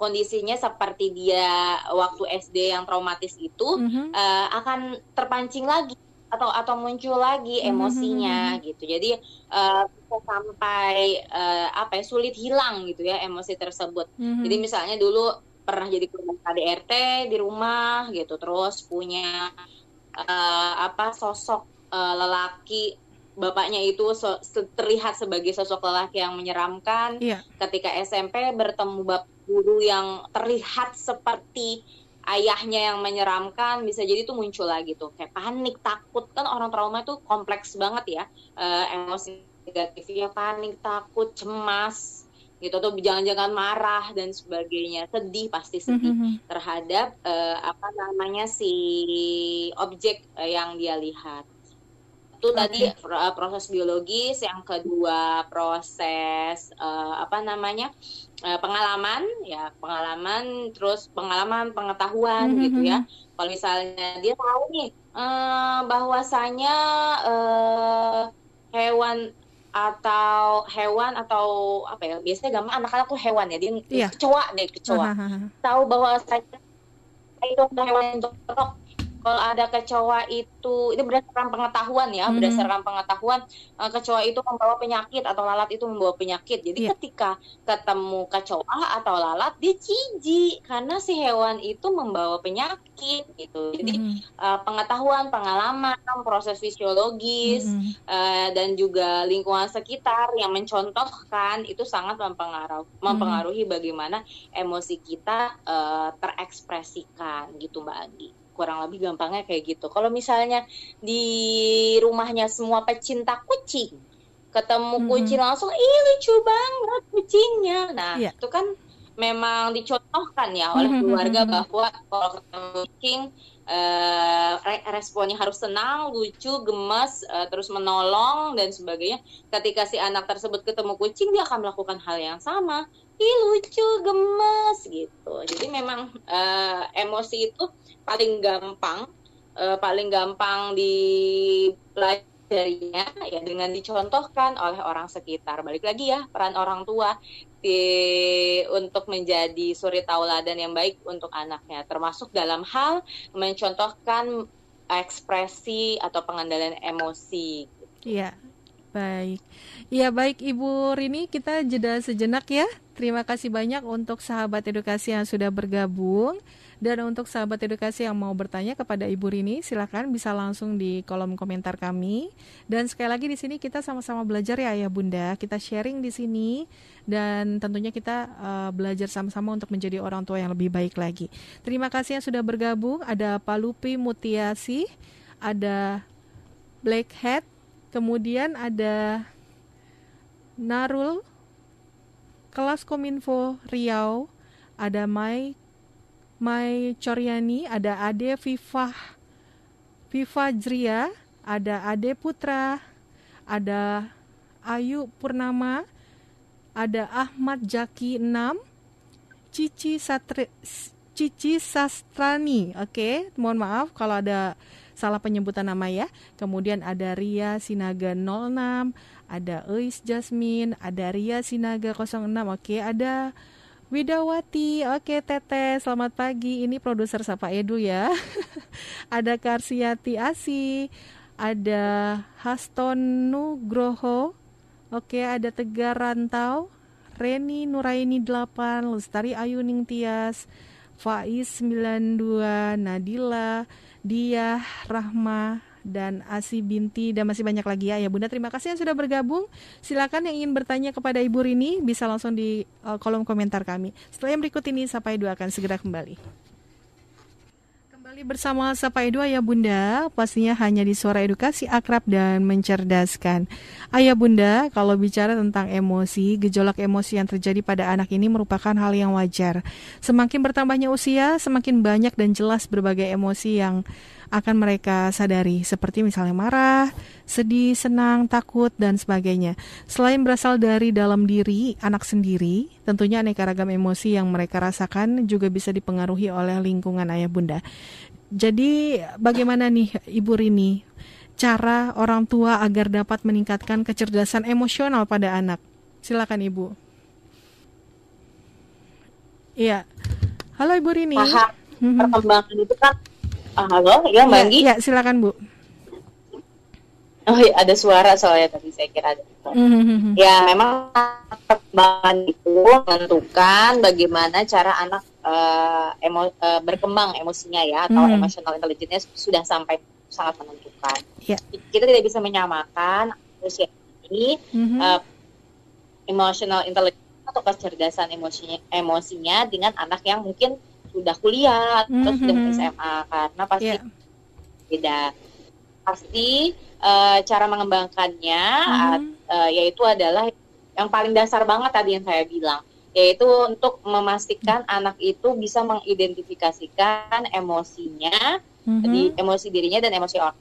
Speaker 2: kondisinya seperti dia waktu SD yang traumatis itu mm-hmm. uh, akan terpancing lagi atau atau muncul lagi mhm, emosinya mm-hmm. gitu jadi uh, sampai uh, apa ya sulit hilang gitu ya emosi tersebut mm-hmm. jadi misalnya dulu pernah jadi korban KDRT di rumah gitu terus punya uh, apa sosok uh, lelaki bapaknya itu so, terlihat sebagai sosok lelaki yang menyeramkan. Yeah. Ketika SMP bertemu bapak guru yang terlihat seperti ayahnya yang menyeramkan, bisa jadi itu muncul lagi tuh kayak panik, takut kan orang trauma itu kompleks banget ya, uh, emosi negatifnya panik, takut, cemas gitu tuh jangan-jangan marah dan sebagainya sedih pasti sedih mm -hmm. terhadap uh, apa namanya si objek uh, yang dia lihat satu tadi uh, proses biologis, yang kedua proses uh, apa namanya uh, pengalaman, ya pengalaman, terus pengalaman pengetahuan mm-hmm. gitu ya. Kalau misalnya dia tahu nih uh, bahwasanya uh, hewan atau hewan atau apa ya biasanya gampang anak-anak tuh hewan ya dia yeah. kecoa deh kecoa tahu bahwa saya itu hewan yang cocok kalau ada kecoa itu ini berdasarkan pengetahuan ya mm-hmm. berdasarkan pengetahuan uh, kecoa itu membawa penyakit atau lalat itu membawa penyakit jadi yeah. ketika ketemu kecoa atau lalat dia jijik karena si hewan itu membawa penyakit gitu jadi mm-hmm. uh, pengetahuan pengalaman proses fisiologis mm-hmm. uh, dan juga lingkungan sekitar yang mencontohkan itu sangat mempengaruhi mm-hmm. mempengaruhi bagaimana emosi kita uh, terekspresikan gitu mbak Andi kurang lebih gampangnya kayak gitu. Kalau misalnya di rumahnya semua pecinta kucing, ketemu hmm. kucing langsung, ih lucu banget kucingnya. Nah yeah. itu kan memang dicontohkan ya oleh hmm, hmm, keluarga hmm, bahwa kalau ketemu kucing uh, responnya harus senang, lucu, gemes, uh, terus menolong dan sebagainya. Ketika si anak tersebut ketemu kucing, dia akan melakukan hal yang sama. Ih lucu, gemes gitu. Jadi memang uh, emosi itu paling gampang uh, paling gampang dipelajarinya ya dengan dicontohkan oleh orang sekitar. Balik lagi ya peran orang tua di untuk menjadi suri tauladan yang baik untuk anaknya, termasuk dalam hal mencontohkan ekspresi atau pengendalian emosi.
Speaker 1: Iya, baik. Iya baik Ibu Rini, kita jeda sejenak ya. Terima kasih banyak untuk sahabat edukasi yang sudah bergabung. Dan untuk sahabat edukasi yang mau bertanya kepada Ibu Rini, silakan bisa langsung di kolom komentar kami. Dan sekali lagi di sini kita sama-sama belajar ya Ayah Bunda. Kita sharing di sini dan tentunya kita uh, belajar sama-sama untuk menjadi orang tua yang lebih baik lagi. Terima kasih yang sudah bergabung. Ada Palupi Mutiasi, ada Black Hat, kemudian ada Narul, kelas Kominfo Riau, ada Mai Mai Coryani, ada Ade Viva Viva Jria, ada Ade Putra, ada Ayu Purnama, ada Ahmad Jaki 6, Cici Satri, Cici Sastrani. Oke, okay? mohon maaf kalau ada salah penyebutan nama ya. Kemudian ada Ria Sinaga 06, ada Eis Jasmine, ada Ria Sinaga 06. Oke, okay? ada Widawati, oke Teteh, selamat pagi. Ini produser Sapa Edu ya. ada Karsiati Asi, ada Haston Nugroho, oke ada Tegar Rantau, Reni Nuraini 8, Lestari Ayu Ningtyas, Faiz 92, Nadila, Dia Rahma, dan Asi Binti dan masih banyak lagi ya. Ya Bunda terima kasih yang sudah bergabung. Silakan yang ingin bertanya kepada Ibu Rini bisa langsung di uh, kolom komentar kami. Setelah yang berikut ini Sapa Edu akan segera kembali. Kembali bersama Sapa Edu Ayah Bunda. Pastinya hanya di suara edukasi akrab dan mencerdaskan. Ayah Bunda kalau bicara tentang emosi gejolak emosi yang terjadi pada anak ini merupakan hal yang wajar. Semakin bertambahnya usia semakin banyak dan jelas berbagai emosi yang akan mereka sadari seperti misalnya marah, sedih, senang, takut dan sebagainya. Selain berasal dari dalam diri anak sendiri, tentunya aneka ragam emosi yang mereka rasakan juga bisa dipengaruhi oleh lingkungan ayah bunda. Jadi bagaimana nih Ibu Rini cara orang tua agar dapat meningkatkan kecerdasan emosional pada anak? Silakan Ibu. Iya. Halo Ibu Rini.
Speaker 2: Paham mhm. perkembangan itu kan Ah, halo, ya Mbak Anggi?
Speaker 1: Ya, silakan Bu.
Speaker 2: Oh ya, ada suara soalnya tadi saya kira ada. Mm-hmm. Ya, memang perkembangan itu menentukan bagaimana cara anak uh, emo, uh, berkembang emosinya ya atau mm-hmm. emotional intelligence sudah sampai sangat menentukan. Yeah. Kita tidak bisa menyamakan usia ini mm-hmm. uh, emotional intelligence atau kecerdasan emosinya emosinya dengan anak yang mungkin sudah kuliah mm-hmm. atau sudah mhm. SMA karena pasti yeah. beda pasti uh, cara mengembangkannya mm-hmm. uh, yaitu adalah yang paling dasar banget tadi yang saya bilang yaitu untuk memastikan mm-hmm. anak itu bisa mengidentifikasikan emosinya mm-hmm. di emosi dirinya dan emosi orang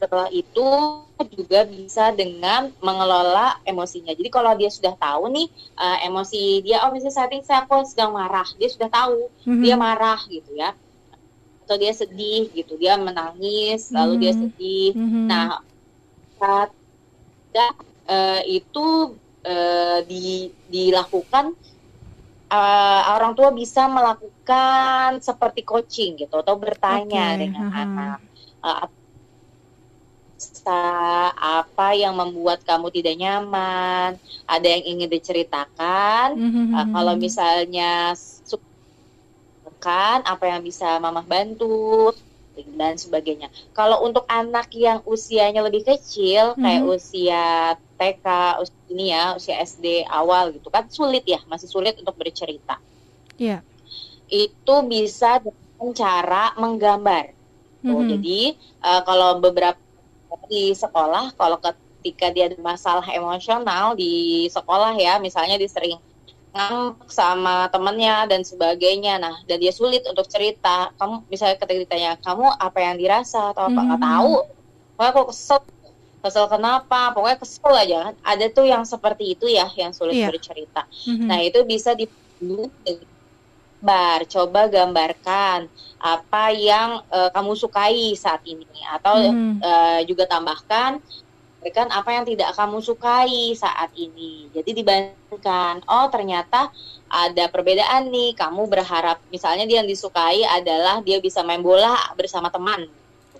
Speaker 2: setelah itu juga bisa dengan mengelola emosinya. Jadi kalau dia sudah tahu nih uh, emosi dia, oh misalnya saat ini saya aku sedang marah, dia sudah tahu mm-hmm. dia marah gitu ya, atau dia sedih gitu, dia menangis, lalu mm-hmm. dia sedih. Mm-hmm. Nah saat uh, itu uh, di, dilakukan uh, orang tua bisa melakukan seperti coaching gitu atau bertanya okay. dengan uh-huh. anak uh, apa yang membuat kamu tidak nyaman, ada yang ingin diceritakan. Mm-hmm. Uh, kalau misalnya kan apa yang bisa mamah bantu dan sebagainya. Kalau untuk anak yang usianya lebih kecil mm-hmm. kayak usia TK, usia ini ya, usia SD awal gitu kan sulit ya, masih sulit untuk bercerita.
Speaker 1: Iya. Yeah.
Speaker 2: Itu bisa dengan cara menggambar. Mm-hmm. Jadi uh, kalau beberapa di sekolah kalau ketika dia ada masalah emosional di sekolah ya misalnya dia sering ngambek sama temennya dan sebagainya. Nah dan dia sulit untuk cerita. Kamu misalnya ketika ditanya kamu apa yang dirasa? atau apa? Nggak mm -hmm. tahu. Pokoknya kok kesel. Kesel kenapa? Pokoknya kesel aja. Kan ada tuh yang seperti itu ya yang sulit yeah. bercerita. Mm -hmm. nah itu bisa di gambar, coba gambarkan apa yang uh, kamu sukai saat ini atau hmm. uh, juga tambahkan berikan apa yang tidak kamu sukai saat ini. Jadi dibandingkan, oh ternyata ada perbedaan nih. Kamu berharap misalnya dia yang disukai adalah dia bisa main bola bersama teman.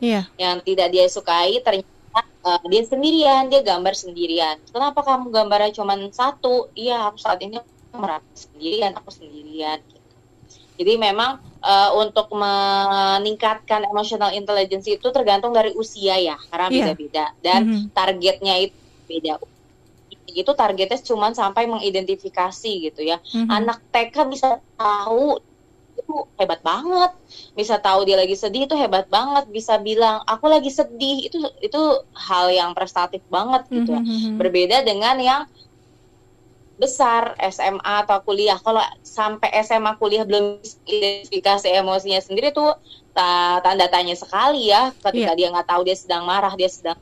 Speaker 1: Yeah.
Speaker 2: Yang tidak dia sukai ternyata uh, dia sendirian, dia gambar sendirian. Kenapa kamu gambarnya cuma satu? Iya, aku saat ini merasa sendirian, aku sendirian. Jadi memang uh, untuk meningkatkan emotional intelligence itu tergantung dari usia ya, karena iya. beda-beda yeah. dan mm -hmm. targetnya itu beda. Itu targetnya cuma sampai mengidentifikasi gitu ya. Mm -hmm. Anak TK bisa tahu itu hebat banget. Bisa tahu dia lagi sedih itu hebat banget. Bisa bilang aku lagi sedih itu itu hal yang prestatif banget gitu ya. Mm -hmm. Berbeda dengan yang besar SMA atau kuliah kalau sampai SMA kuliah belum identifikasi emosinya sendiri tuh tanda tanya sekali ya ketika yeah. dia nggak tahu dia sedang marah dia sedang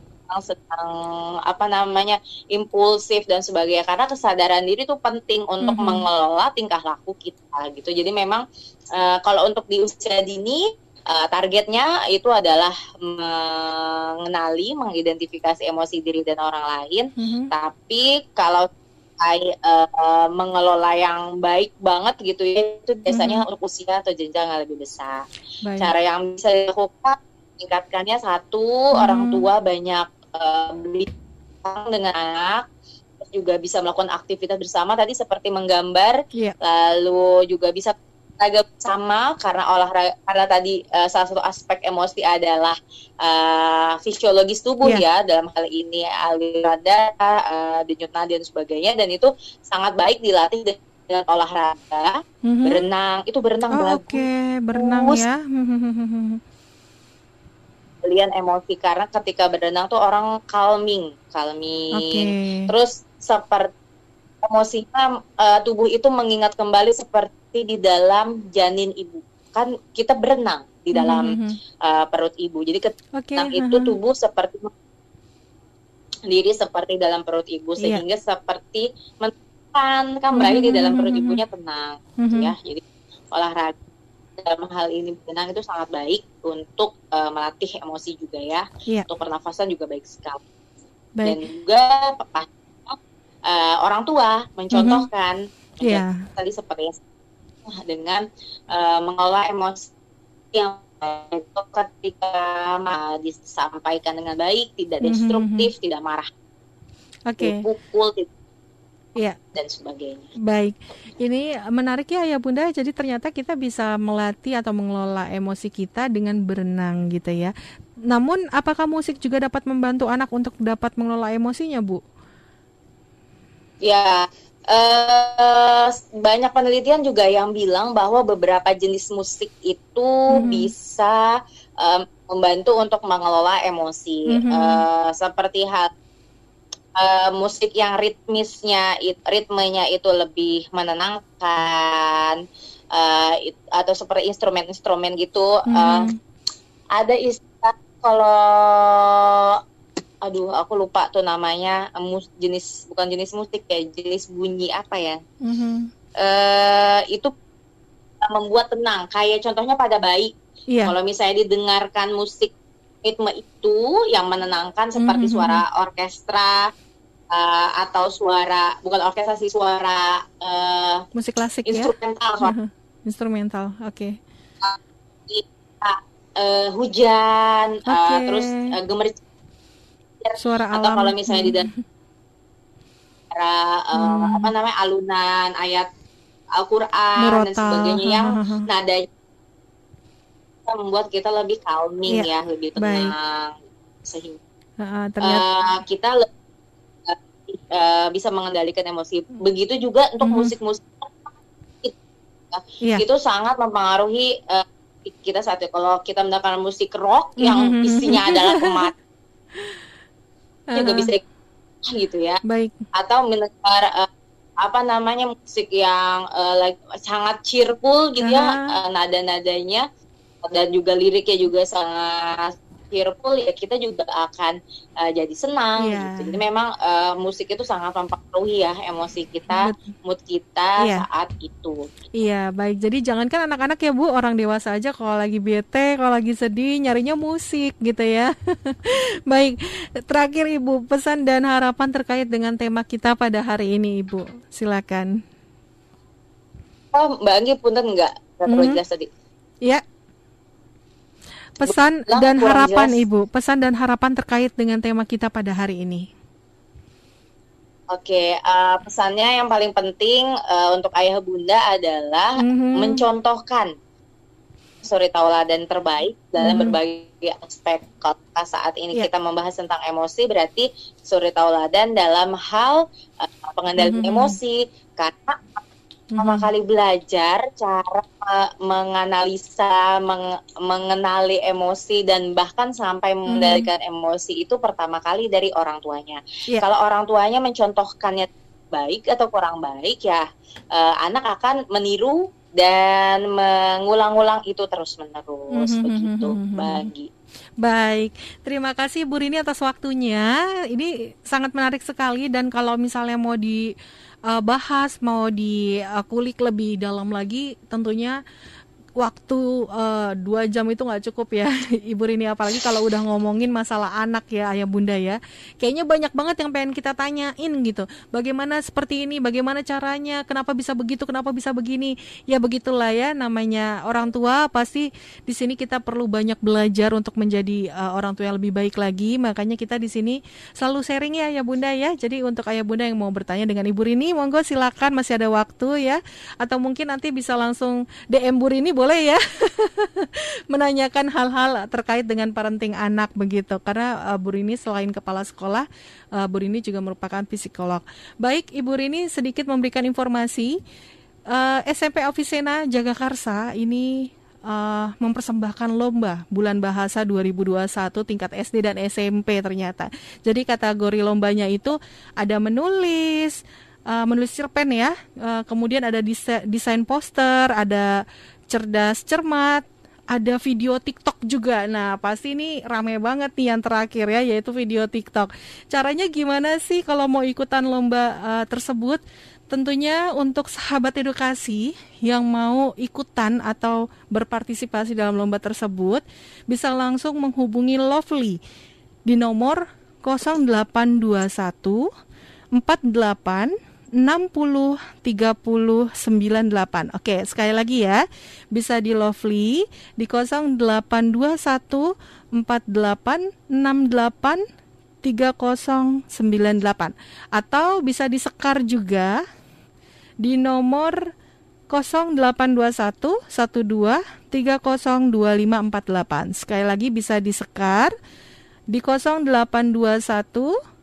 Speaker 2: sedang apa namanya impulsif dan sebagainya karena kesadaran diri itu penting untuk mm -hmm. mengelola tingkah laku kita gitu jadi memang uh, kalau untuk di usia dini uh, targetnya itu adalah mengenali mengidentifikasi emosi diri dan orang lain mm -hmm. tapi kalau uh, mengelola yang baik banget gitu ya itu biasanya hmm. untuk usia atau jenjang yang lebih besar. Baik. Cara yang bisa dilakukan tingkatkannya satu hmm. orang tua banyak uh, dengan anak juga bisa melakukan aktivitas bersama tadi seperti menggambar yeah. lalu juga bisa olahraga bersama karena olahraga karena tadi uh, salah satu aspek emosi adalah uh, fisiologis tubuh yeah. ya dalam hal ini aliran darah, uh, denyut nadi dan sebagainya dan itu sangat baik dilatih dengan olahraga, mm-hmm. berenang itu berenang oh,
Speaker 1: bagus. Oke, okay. berenang ya.
Speaker 2: Kalian emosi karena ketika berenang tuh orang calming, calming. Okay. Terus seperti emosinya uh, tubuh itu mengingat kembali seperti seperti di dalam janin ibu. Kan kita berenang di dalam mm -hmm. uh, perut ibu. Jadi ketika okay. itu tubuh seperti diri seperti dalam perut ibu iya. sehingga yeah. seperti menenangkan kan berarti mm -hmm. di dalam perut ibunya tenang mm -hmm. ya. Jadi olahraga dalam hal ini berenang itu sangat baik untuk uh, melatih emosi juga ya. Yeah. Untuk pernafasan juga baik sekali. Baik. Dan juga uh, orang tua mencontohkan mm -hmm. yeah. tadi seperti yang dengan uh, mengelola emosi yang itu ketika disampaikan dengan baik, tidak mhm, destruktif, mm -hmm. tidak marah,
Speaker 1: okay.
Speaker 2: pukul,
Speaker 1: ya.
Speaker 2: dan sebagainya.
Speaker 1: Baik, ini menarik ya ya Bunda. Jadi ternyata kita bisa melatih atau mengelola emosi kita dengan berenang gitu ya. Namun apakah musik juga dapat membantu anak untuk dapat mengelola emosinya, Bu?
Speaker 2: Ya, Uh, banyak penelitian juga yang bilang bahwa beberapa jenis musik itu mm -hmm. bisa um, membantu untuk mengelola emosi, mm -hmm. uh, seperti hal uh, musik yang ritmisnya, it, ritmenya itu lebih menenangkan, uh, it, atau seperti instrumen-instrumen gitu. Mm -hmm. uh, ada istilah kalau aduh aku lupa tuh namanya mus jenis bukan jenis musik ya jenis bunyi apa ya mm-hmm. uh, itu membuat tenang kayak contohnya pada bayi yeah. kalau misalnya didengarkan musik ritme itu yang menenangkan seperti mm-hmm. suara orkestra uh, atau suara bukan orkestra sih suara uh,
Speaker 1: musik klasik
Speaker 2: instrumental
Speaker 1: ya uh-huh. instrumental oke okay.
Speaker 2: uh, uh, hujan okay. uh, terus uh, gemericik
Speaker 1: suara
Speaker 2: atau kalau misalnya hmm. di dalam uh, hmm. apa namanya alunan ayat Al-Qur'an dan sebagainya yang nadanya membuat kita lebih calming yeah. ya, lebih tenang Baik. sehingga uh, ternyata... uh, kita lebih, uh, bisa mengendalikan emosi. Begitu juga untuk hmm. musik-musik yeah. itu sangat mempengaruhi uh, kita saat itu. Kalau kita mendengarkan musik rock yang hmm. isinya adalah kematian juga bisa gitu ya.
Speaker 1: Baik.
Speaker 2: Atau mendengar uh, apa namanya musik yang uh, like, sangat cheerful gitu uh -huh. ya uh, nada-nadanya dan juga liriknya juga sangat cheerful ya kita juga akan uh, jadi senang yeah. gitu. Jadi memang uh, musik itu sangat mempengaruhi ya emosi kita, mood kita yeah. saat itu.
Speaker 1: Iya, baik. Jadi jangankan anak-anak ya Bu, orang dewasa aja kalau lagi bete, kalau lagi sedih nyarinya musik gitu ya. baik. Terakhir Ibu, pesan dan harapan terkait dengan tema kita pada hari ini Ibu. Silakan.
Speaker 2: Oh, Mbak Anggi punten enggak? Enggak perlu hmm. jelas tadi.
Speaker 1: Iya. Pesan dan harapan jelas. Ibu, pesan dan harapan terkait dengan tema kita pada hari ini.
Speaker 2: Oke, uh, pesannya yang paling penting uh, untuk ayah bunda adalah mm-hmm. mencontohkan suri tauladan terbaik dalam mm-hmm. berbagai aspek. Kalau saat ini yeah. kita membahas tentang emosi, berarti suri tauladan dalam hal uh, pengendalian mm-hmm. emosi. Karena pertama hmm. kali belajar cara menganalisa, meng mengenali emosi dan bahkan sampai hmm. mengendalikan emosi itu pertama kali dari orang tuanya. Yeah. Kalau orang tuanya mencontohkannya baik atau kurang baik ya uh, anak akan meniru dan mengulang-ulang itu terus-menerus hmm. begitu bagi.
Speaker 1: Baik, terima kasih Bu Rini atas waktunya. Ini sangat menarik sekali dan kalau misalnya mau di uh, bahas mau dikulik lebih dalam lagi tentunya waktu uh, dua jam itu nggak cukup ya ibu Rini. Apalagi kalau udah ngomongin masalah anak ya ayah bunda ya. Kayaknya banyak banget yang pengen kita tanyain gitu. Bagaimana seperti ini? Bagaimana caranya? Kenapa bisa begitu? Kenapa bisa begini? Ya begitulah ya namanya orang tua. Pasti di sini kita perlu banyak belajar untuk menjadi uh, orang tua yang lebih baik lagi. Makanya kita di sini selalu sharing ya ayah bunda ya. Jadi untuk ayah bunda yang mau bertanya dengan ibu Rini monggo silakan. Masih ada waktu ya. Atau mungkin nanti bisa langsung DM Bu Rini boleh boleh ya menanyakan hal-hal terkait dengan parenting anak begitu karena uh, Bu Rini selain kepala sekolah uh, Bu Rini juga merupakan psikolog. Baik Ibu Rini sedikit memberikan informasi uh, SMP Avicenna Jagakarsa ini uh, mempersembahkan lomba bulan bahasa 2021 tingkat SD dan SMP ternyata. Jadi kategori lombanya itu ada menulis, uh, menulis cerpen ya, uh, kemudian ada desain poster, ada cerdas cermat ada video TikTok juga. Nah, pasti ini rame banget nih yang terakhir ya, yaitu video TikTok. Caranya gimana sih kalau mau ikutan lomba uh, tersebut? Tentunya untuk sahabat edukasi yang mau ikutan atau berpartisipasi dalam lomba tersebut bisa langsung menghubungi Lovely di nomor 0821 48 60 30 98. Oke, sekali lagi ya. Bisa di Lovely di 0821 48 68 3098 atau bisa disekar juga di nomor 0821 12 302548. Sekali lagi bisa disekar di 0821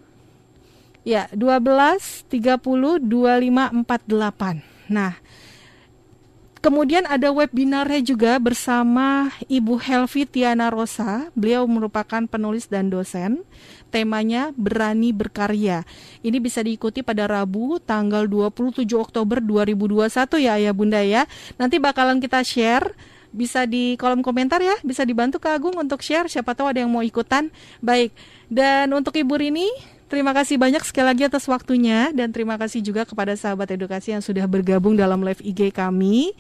Speaker 1: Ya, 12 30 25 48. Nah, Kemudian ada webinarnya juga bersama Ibu Helvi Tiana Rosa. Beliau merupakan penulis dan dosen. Temanya Berani Berkarya. Ini bisa diikuti pada Rabu tanggal 27 Oktober 2021 ya Ayah Bunda ya. Nanti bakalan kita share bisa di kolom komentar ya, bisa dibantu Kak Agung untuk share siapa tahu ada yang mau ikutan. Baik. Dan untuk Ibu Rini, terima kasih banyak sekali lagi atas waktunya dan terima kasih juga kepada sahabat edukasi yang sudah bergabung dalam live IG kami.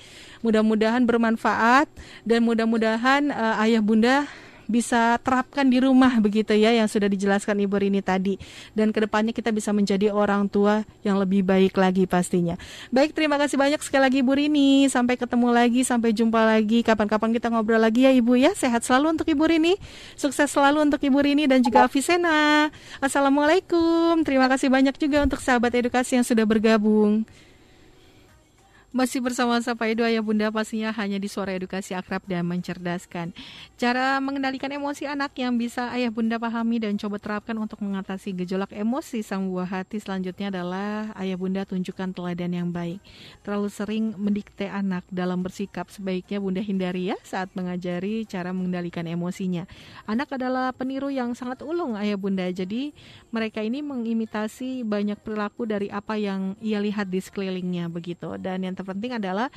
Speaker 1: Mudah-mudahan bermanfaat dan mudah-mudahan uh, ayah bunda bisa terapkan di rumah begitu ya yang sudah dijelaskan Ibu Rini tadi dan ke depannya kita bisa menjadi orang tua yang lebih baik lagi pastinya. Baik terima kasih banyak sekali lagi Ibu Rini sampai ketemu lagi sampai jumpa lagi kapan-kapan kita ngobrol lagi ya Ibu ya sehat selalu untuk Ibu Rini sukses selalu untuk Ibu Rini dan juga Avisena. Assalamualaikum terima kasih banyak juga untuk sahabat edukasi yang sudah bergabung. Masih bersama Sapa Edu Ayah Bunda pastinya hanya di suara edukasi akrab dan mencerdaskan. Cara mengendalikan emosi anak yang bisa Ayah Bunda pahami dan coba terapkan untuk mengatasi gejolak emosi sang buah hati selanjutnya adalah Ayah Bunda tunjukkan teladan yang baik. Terlalu sering mendikte anak dalam bersikap sebaiknya Bunda hindari ya saat mengajari cara mengendalikan emosinya. Anak adalah peniru yang sangat ulung Ayah Bunda. Jadi mereka ini mengimitasi banyak perilaku dari apa yang ia lihat di sekelilingnya begitu. Dan yang terpenting adalah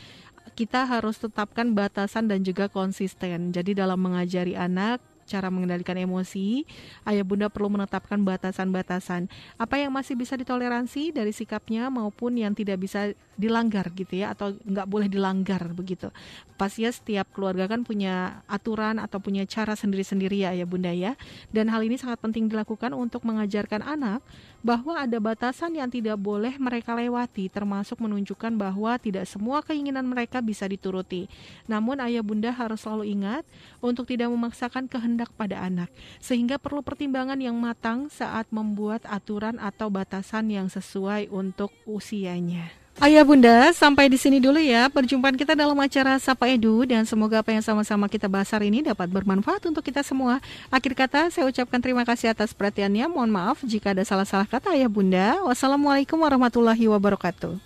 Speaker 1: kita harus tetapkan batasan dan juga konsisten. Jadi dalam mengajari anak cara mengendalikan emosi, ayah bunda perlu menetapkan batasan-batasan. Apa yang masih bisa ditoleransi dari sikapnya maupun yang tidak bisa dilanggar gitu ya atau nggak boleh dilanggar begitu. Pastinya setiap keluarga kan punya aturan atau punya cara sendiri-sendiri ya ayah bunda ya. Dan hal ini sangat penting dilakukan untuk mengajarkan anak bahwa ada batasan yang tidak boleh mereka lewati, termasuk menunjukkan bahwa tidak semua keinginan mereka bisa dituruti. Namun ayah bunda harus selalu ingat untuk tidak memaksakan kehendak pada anak, sehingga perlu pertimbangan yang matang saat membuat aturan atau batasan yang sesuai untuk usianya. Ayah Bunda, sampai di sini dulu ya perjumpaan kita dalam acara Sapa Edu dan semoga apa yang sama-sama kita bahas hari ini dapat bermanfaat untuk kita semua. Akhir kata saya ucapkan terima kasih atas perhatiannya. Mohon maaf jika ada salah-salah kata Ayah Bunda. Wassalamualaikum warahmatullahi wabarakatuh.